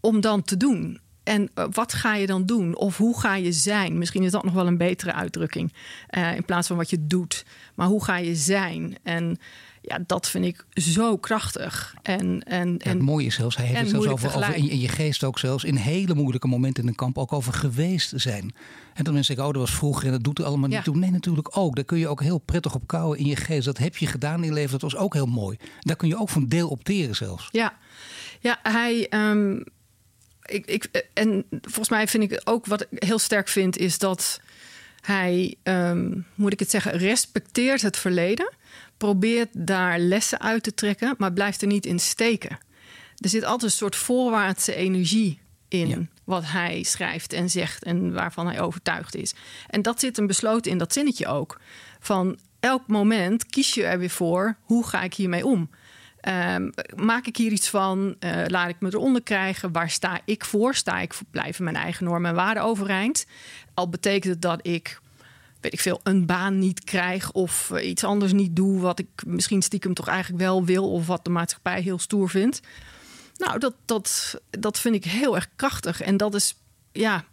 om dan te doen? En eh, wat ga je dan doen? Of hoe ga je zijn? Misschien is dat nog wel een betere uitdrukking. eh, in plaats van wat je doet. Maar hoe ga je zijn? En Ja, dat vind ik zo krachtig. En, en, Ja, en het mooie is zelfs, hij heeft en het zelfs over, in, in je geest ook zelfs, in hele moeilijke momenten in een kamp ook over geweest zijn. En dan mensen zeggen, oh dat was vroeger en dat doet er allemaal Ja. niet toe. Nee, natuurlijk ook. Daar kun je ook heel prettig op kouwen in je geest. Dat heb je gedaan in je leven, dat was ook heel mooi. Daar kun je ook van deel opteren zelfs. Ja, ja hij. ehm, ik, ik, en volgens mij vind ik ook wat ik heel sterk vind, is dat hij, ehm, moet ik het zeggen, respecteert het verleden. Probeert daar lessen uit te trekken, maar blijft er niet in steken. Er zit altijd een soort voorwaartse energie in Ja. wat hij schrijft en zegt en waarvan hij overtuigd is. En dat zit hem besloten in dat zinnetje ook. Van elk moment kies je er weer voor, hoe ga ik hiermee om? Ehm, maak ik hier iets van? Eh, laat ik me eronder krijgen? Waar sta ik voor? Sta ik voor blijven mijn eigen normen en waarden overeind? Al betekent het dat ik, weet ik veel, een baan niet krijg of eh, iets anders niet doe wat ik misschien stiekem toch eigenlijk wel wil of wat de maatschappij heel stoer vindt. Nou, dat, dat, dat vind ik heel erg krachtig. En dat is ja,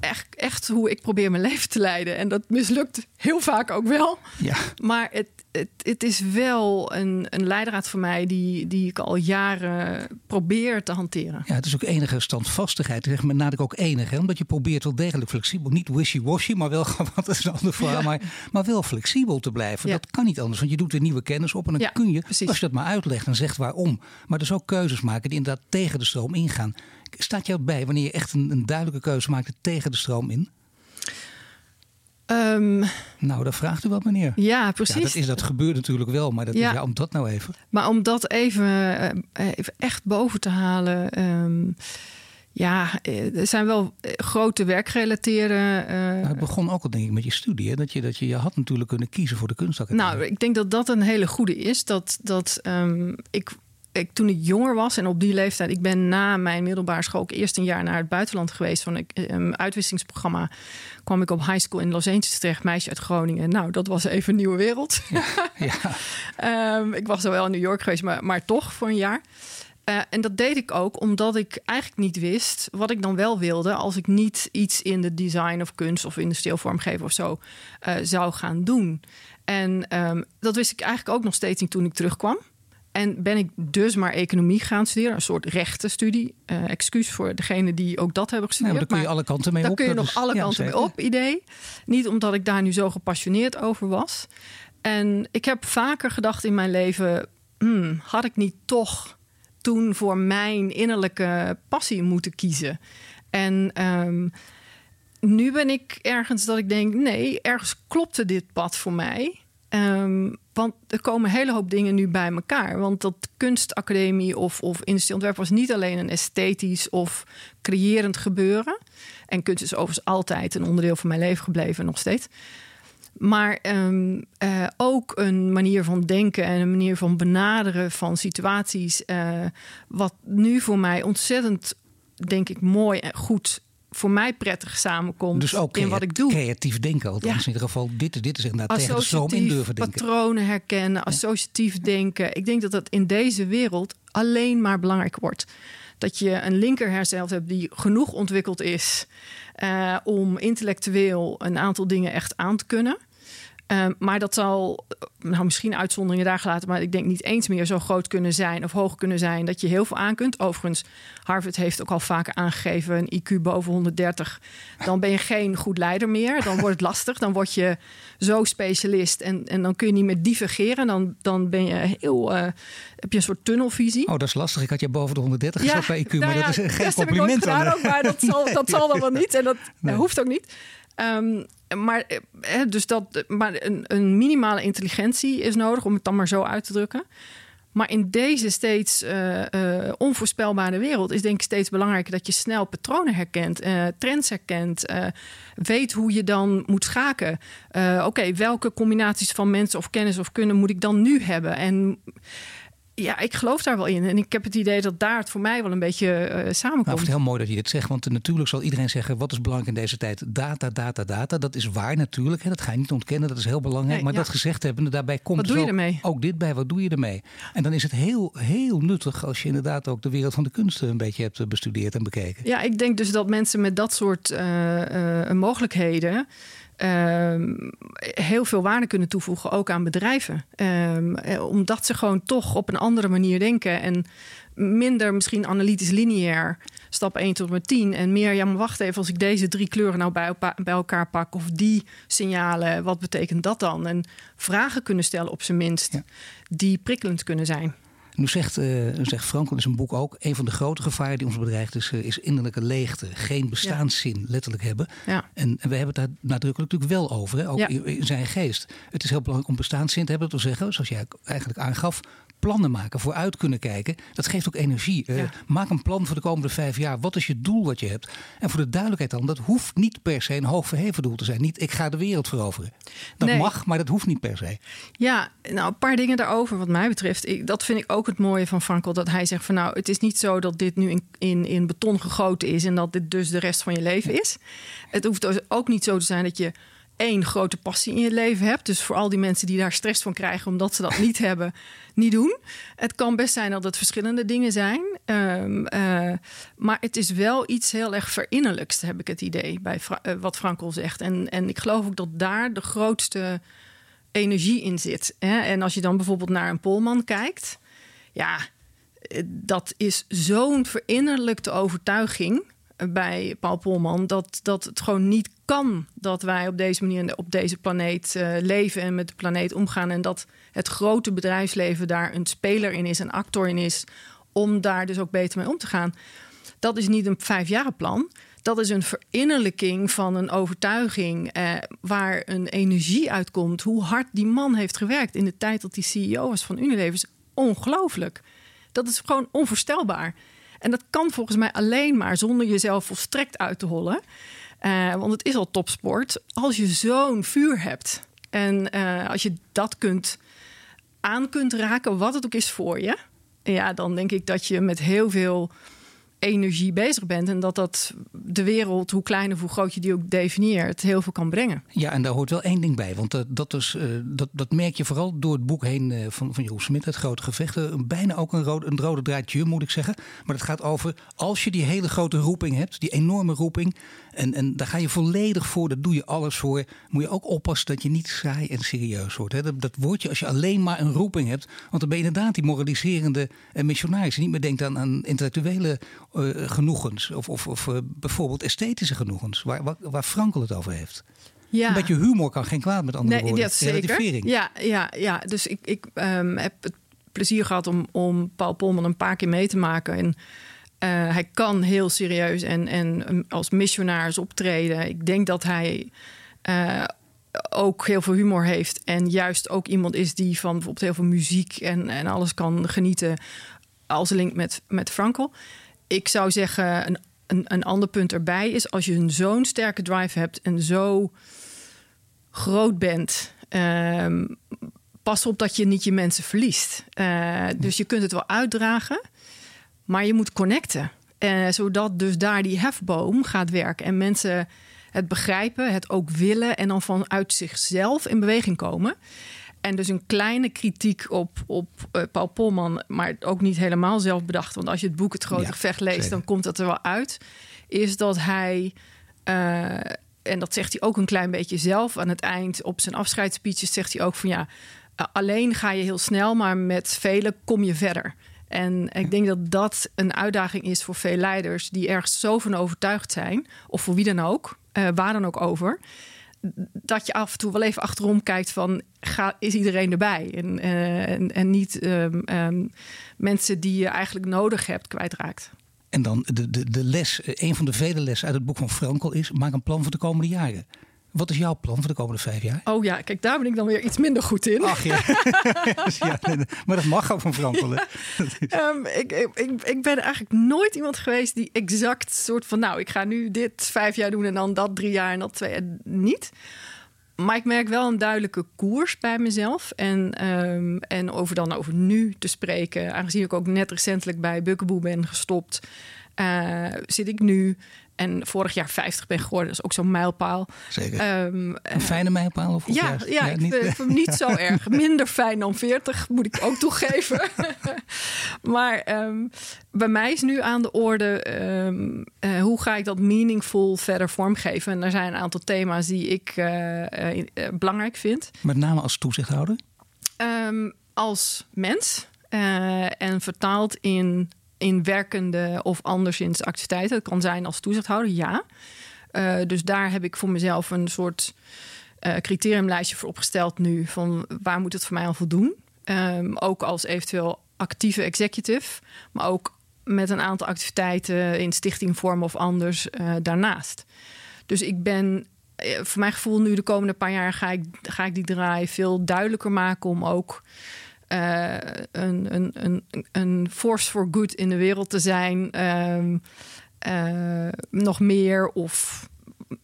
echt, echt hoe ik probeer mijn leven te leiden. En dat mislukt heel vaak ook wel. Ja. Maar het, het, het is wel een, een leidraad voor mij die, die ik al jaren probeer te hanteren. Ja, het is ook enige standvastigheid. Ik zeg maar nadruk ook enige. Hè? Omdat je probeert wel degelijk flexibel. Niet wishy-washy, maar wel wat is een ander verhaal. Ja. Maar, maar wel flexibel te blijven. Ja. Dat kan niet anders. Want je doet weer nieuwe kennis op. En dan Ja, kun je, precies. als je dat maar uitlegt en zegt waarom. Maar dus ook keuzes maken die inderdaad tegen de stroom ingaan. Staat jou bij wanneer je echt een, een duidelijke keuze maakt tegen de stroom in? Ehm, Nou, dat vraagt u wat, meneer. ja, precies. Ja, dat, is, dat gebeurt natuurlijk wel. Maar dat Ja. is, ja, om dat nou even. Maar om dat even, eh, even echt boven te halen. ehm, ja, eh, er zijn wel eh, grote werkgerelateerde. eh, Nou, het begon ook al denk ik met je studie. Hè? Dat, je, dat je, je had natuurlijk kunnen kiezen voor de kunstacademie. Nou, ik denk dat dat een hele goede is. Dat, dat ehm, ik, ik toen ik jonger was en op die leeftijd, ik ben na mijn middelbare school ook eerst een jaar naar het buitenland geweest van een um, uitwisselingsprogramma. Kwam ik op high school in Los Angeles terecht, meisje uit Groningen. Nou, dat was even een nieuwe wereld. ja. Ehm, ik was wel in New York geweest, maar, maar toch voor een jaar. Eh, en dat deed ik ook omdat ik eigenlijk niet wist wat ik dan wel wilde als ik niet iets in de design of kunst of industrieel vormgeven of zo eh, zou gaan doen. En ehm, dat wist ik eigenlijk ook nog steeds niet toen ik terugkwam. En ben ik dus maar economie gaan studeren, een soort rechtenstudie. Uh, excuus voor degene die ook dat hebben gestudeerd. Nee, maar daar kun je alle kanten mee daar op. kun je nog is- alle ja, kanten mee op, idee. Niet omdat ik daar nu zo gepassioneerd over was. En ik heb vaker gedacht in mijn leven: hmm, had ik niet toch toen voor mijn innerlijke passie moeten kiezen? En ehm, nu ben ik ergens dat ik denk: nee, ergens klopte dit pad voor mij. Ehm, want er komen een hele hoop dingen nu bij elkaar. Want dat kunstacademie of, of was niet alleen een esthetisch of creërend gebeuren. En kunst is overigens altijd een onderdeel van mijn leven gebleven, nog steeds. Maar ehm, eh, ook een manier van denken en een manier van benaderen van situaties. eh, wat nu voor mij ontzettend, denk ik, mooi en goed, voor mij prettig samenkomt Dus ook in wat ik doe. creatief denken. Althans, Ja. in ieder geval, dit, dit is inderdaad tegen de stroom in durven denken. patronen herkennen, associatief denken. Ik denk dat dat in deze wereld alleen maar belangrijk wordt. Dat je een linker hersenhelft hebt die genoeg ontwikkeld is eh, om intellectueel een aantal dingen echt aan te kunnen. Uh, maar dat zal, nou misschien uitzonderingen daar gelaten, maar ik denk niet eens meer zo groot kunnen zijn of hoog kunnen zijn dat je heel veel aan kunt. Overigens, Harvard heeft ook al vaker aangegeven: een IQ boven 130, dan ben je geen goed leider meer. Dan wordt het lastig. Dan word je zo specialist en, en dan kun je niet meer divergeren. Dan, dan ben je heel, uh, heb je een soort tunnelvisie. Oh, dat is lastig. Ik had je boven de 130 gezet bij IQ, nou maar ja, dat is geen heb ik compliment. gedaan dan. ook, maar dat zal, dat zal dan wel niet en dat Nee. hoeft ook niet. Um, maar, eh, dus dat, maar een, minimale intelligentie is nodig, om het dan maar zo uit te drukken. Maar in deze steeds uh, uh, onvoorspelbare wereld is denk ik steeds belangrijker dat je snel patronen herkent, trends herkent, weet hoe je dan moet schaken. Oké, welke combinaties van mensen of kennis of kunnen moet ik dan nu hebben? En ja, ik geloof daar wel in. En ik heb het idee dat daar het voor mij wel een beetje uh, samenkomt. Nou, het heel mooi dat je dit zegt. Want natuurlijk zal iedereen zeggen: wat is belangrijk in deze tijd? Data, data, data. Dat is waar natuurlijk. Hè? Dat ga je niet ontkennen. Dat is heel belangrijk. Nee, maar ja. dat gezegd hebben, daarbij komt Wat dus doe je ook, ermee? ook dit bij. Wat doe je ermee? En dan is het heel, heel nuttig als je inderdaad ook de wereld van de kunsten een beetje hebt eh, bestudeerd en bekeken. Ja, ik denk dus dat mensen met dat soort uh, mogelijkheden. Ehm, heel veel waarde kunnen toevoegen, ook aan bedrijven. Ehm, eh, omdat ze gewoon toch op een andere manier denken en minder misschien analytisch lineair, stap 1 tot met 10. En meer, ja, maar wacht even, als ik deze drie kleuren nou bij, bij elkaar pak, of die signalen, wat betekent dat dan? En vragen kunnen stellen op zijn minst, die prikkelend kunnen zijn. Nu zegt, uh, zegt Frankl in zijn boek ook... een van de grote gevaren die ons bedreigt is, uh, is innerlijke leegte. Geen bestaanszin letterlijk hebben. Ja. En, en we hebben het daar nadrukkelijk natuurlijk wel over. Hè? Ook Ja. in, in zijn geest. Het is heel belangrijk om bestaanszin te hebben. Dat wil zeggen, zoals jij eigenlijk aangaf... plannen maken, vooruit kunnen kijken. Dat geeft ook energie. Eh. Maak een plan voor de komende vijf jaar. Wat is je doel wat je hebt? En voor de duidelijkheid dan, dat hoeft niet per se een hoog verheven doel te zijn. Niet, ik ga de wereld veroveren. Dat Nee. mag, maar dat hoeft niet per se. Ja, nou, een paar dingen daarover wat mij betreft. Ik, dat vind ik ook het mooie van Frankel. Dat hij zegt van nou, het is niet zo dat dit nu in, in, in beton gegoten is... en dat dit dus de rest van je leven is. Het hoeft dus ook niet zo te zijn dat je één grote passie in je leven hebt. Dus voor al die mensen die daar stress van krijgen... omdat ze dat niet hebben, niet doen. Het kan best zijn dat het verschillende dingen zijn. Ehm, eh, maar het is wel iets heel erg verinnerlijks, heb ik het idee... bij eh, wat Frankel zegt. En, en ik geloof ook dat daar de grootste energie in zit. Hè? En als je dan bijvoorbeeld naar een Polman kijkt, ja, eh, dat is zo'n verinnerlijkte overtuiging bij Paul Polman dat, dat het gewoon niet kan dat wij op deze manier op deze planeet eh, leven en met de planeet omgaan en dat het grote bedrijfsleven daar een speler in is, een actor in is, om daar dus ook beter mee om te gaan. Dat is niet een vijfjarenplan. Dat is een verinnerlijking van een overtuiging eh, waar een energie uitkomt. Hoe hard die man heeft gewerkt in de tijd dat hij CEO was van Unilever is ongelooflijk. Dat is gewoon onvoorstelbaar. En dat kan volgens mij alleen maar zonder jezelf volstrekt uit te hollen. Eh, want het is al topsport. Als je zo'n vuur hebt en eh, als je dat kunt aan kunt raken, wat het ook is voor je. Ja, dan denk ik dat je met heel veel energie bezig bent. En dat dat de wereld, hoe klein of hoe groot je die ook definieert, heel veel kan brengen. Ja, en daar hoort wel één ding bij. Want dat, dat, is, eh, dat, dat merk je vooral door het boek heen eh, van, van Jeroen Smit, Het Grote Gevechten. Bijna ook een rode, een rode draadje, moet ik zeggen. Maar het gaat over als je die hele grote roeping hebt, die enorme roeping. En, en daar ga je volledig voor, daar doe je alles voor. Moet je ook oppassen dat je niet saai en serieus wordt. Hè? Dat, dat word je als je alleen maar een roeping hebt. Want dan ben je inderdaad die moraliserende eh, missionaris. Niet meer denkt aan, aan intellectuele eh, genoegens. Of, of, of eh, bijvoorbeeld esthetische genoegens. Waar, waar, waar Frankel het over heeft. Ja. Een beetje humor kan geen kwaad met andere Nee, woorden. dat zeker. Ja, ja, ja. dus ik, ik ehm, heb het plezier gehad om, om Paul Polman een paar keer mee te maken. En eh, hij kan heel serieus en, en um, als missionaris optreden. Ik denk dat hij eh, ook heel veel humor heeft. En juist ook iemand is die van bijvoorbeeld heel veel muziek en, en alles kan genieten. Als link met, met Frankel. Ik zou zeggen, een, een, een ander punt erbij is als je zo'n sterke drive hebt en zo groot bent. ehm, pas op dat je niet je mensen verliest. Eh, dus je kunt het wel uitdragen, maar je moet connecten. Eh, zodat dus daar die hefboom gaat werken en mensen het begrijpen, het ook willen en dan vanuit zichzelf in beweging komen. En dus een kleine kritiek op, op eh, Paul Polman, maar ook niet helemaal zelf bedacht. Want als je het boek Het Grote Ja, Gevecht leest, zeker. dan komt dat er wel uit. Is dat hij, eh, en dat zegt hij ook een klein beetje zelf aan het eind op zijn afscheidsspeeches, zegt hij ook van ja, alleen ga je heel snel, maar met velen kom je verder. En ik denk dat dat een uitdaging is voor veel leiders die ergens zo van overtuigd zijn, of voor wie dan ook, eh, waar dan ook over, dat je af en toe wel even achterom kijkt van, ga, is iedereen erbij? En, eh, en, en niet ehm, ehm, mensen die je eigenlijk nodig hebt kwijtraakt. En dan de, de, de les, eh, een van de vele lessen uit het boek van Frankel is: maak een plan voor de komende jaren. Wat is jouw plan voor de komende vijf jaar? Oh ja, kijk, daar ben ik dan weer iets minder goed in. Ach ja. ja nee, nee. maar dat mag ook van Frankel. hè? Ehm, ik, ik, ik, ben eigenlijk nooit iemand geweest die exact soort van... nou, ik ga nu dit vijf jaar doen en dan dat drie jaar en dat twee jaar niet. Maar ik merk wel een duidelijke koers bij mezelf. En, ehm, en over dan over nu te spreken... aangezien ik ook net recentelijk bij Bukkeboe ben gestopt... eh, zit ik nu en vorig jaar 50 ben geworden. Dat is ook zo'n mijlpaal. Zeker. Ehm, een fijne mijlpaal? Of ja, juist? ja, ik niet, vind hem niet zo erg. Minder fijn dan 40, moet ik ook toegeven. maar ehm, bij mij is nu aan de orde... ehm, eh, hoe ga ik dat meaningful verder vormgeven? En er zijn een aantal thema's die ik eh, eh, belangrijk vind. Met name als toezichthouder? Als mens en vertaald in, in werkende of anderszins activiteiten. Het kan zijn als toezichthouder, ja. Eh, dus daar heb ik voor mezelf een soort eh, criteriumlijstje voor opgesteld nu. Van waar moet het voor mij aan voldoen? Ehm, ook als eventueel actieve executive, maar ook met een aantal activiteiten in stichtingvorm of anders eh, daarnaast. Dus ik ben voor mijn gevoel nu de komende paar jaar ga ik, ga ik die draai veel duidelijker maken om ook eh, een, een, een, een force for good in de wereld te zijn. Ehm, eh, nog meer of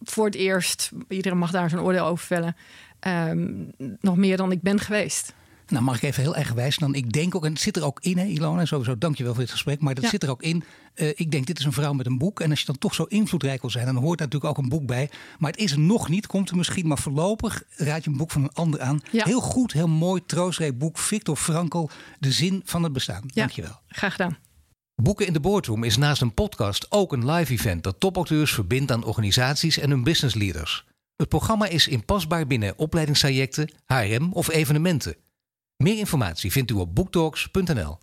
voor het eerst, iedereen mag daar zijn oordeel over vellen, ehm, nog meer dan ik ben geweest. Nou, mag ik even heel erg wijzen dan? Ik denk ook, en het zit er ook in, hè, Ilona, sowieso dankjewel voor dit gesprek, maar dat Ja. zit er ook in. Eh, ik denk, dit is een vrouw met een boek. En als je dan toch zo invloedrijk wil zijn, dan hoort daar natuurlijk ook een boek bij. Maar het is er nog niet, komt er misschien, maar voorlopig raad je een boek van een ander aan. Ja. Heel goed, heel mooi, troostrijk boek. Victor Frankl, De Zin van het Bestaan. Ja. Dankjewel. Graag gedaan. Boeken in de Boardroom is naast een podcast ook een live event dat topauteurs verbindt aan organisaties en hun business leaders. Het programma is inpasbaar binnen opleidingstrajecten, HRM of evenementen. Meer informatie vindt u op booktalks.nl.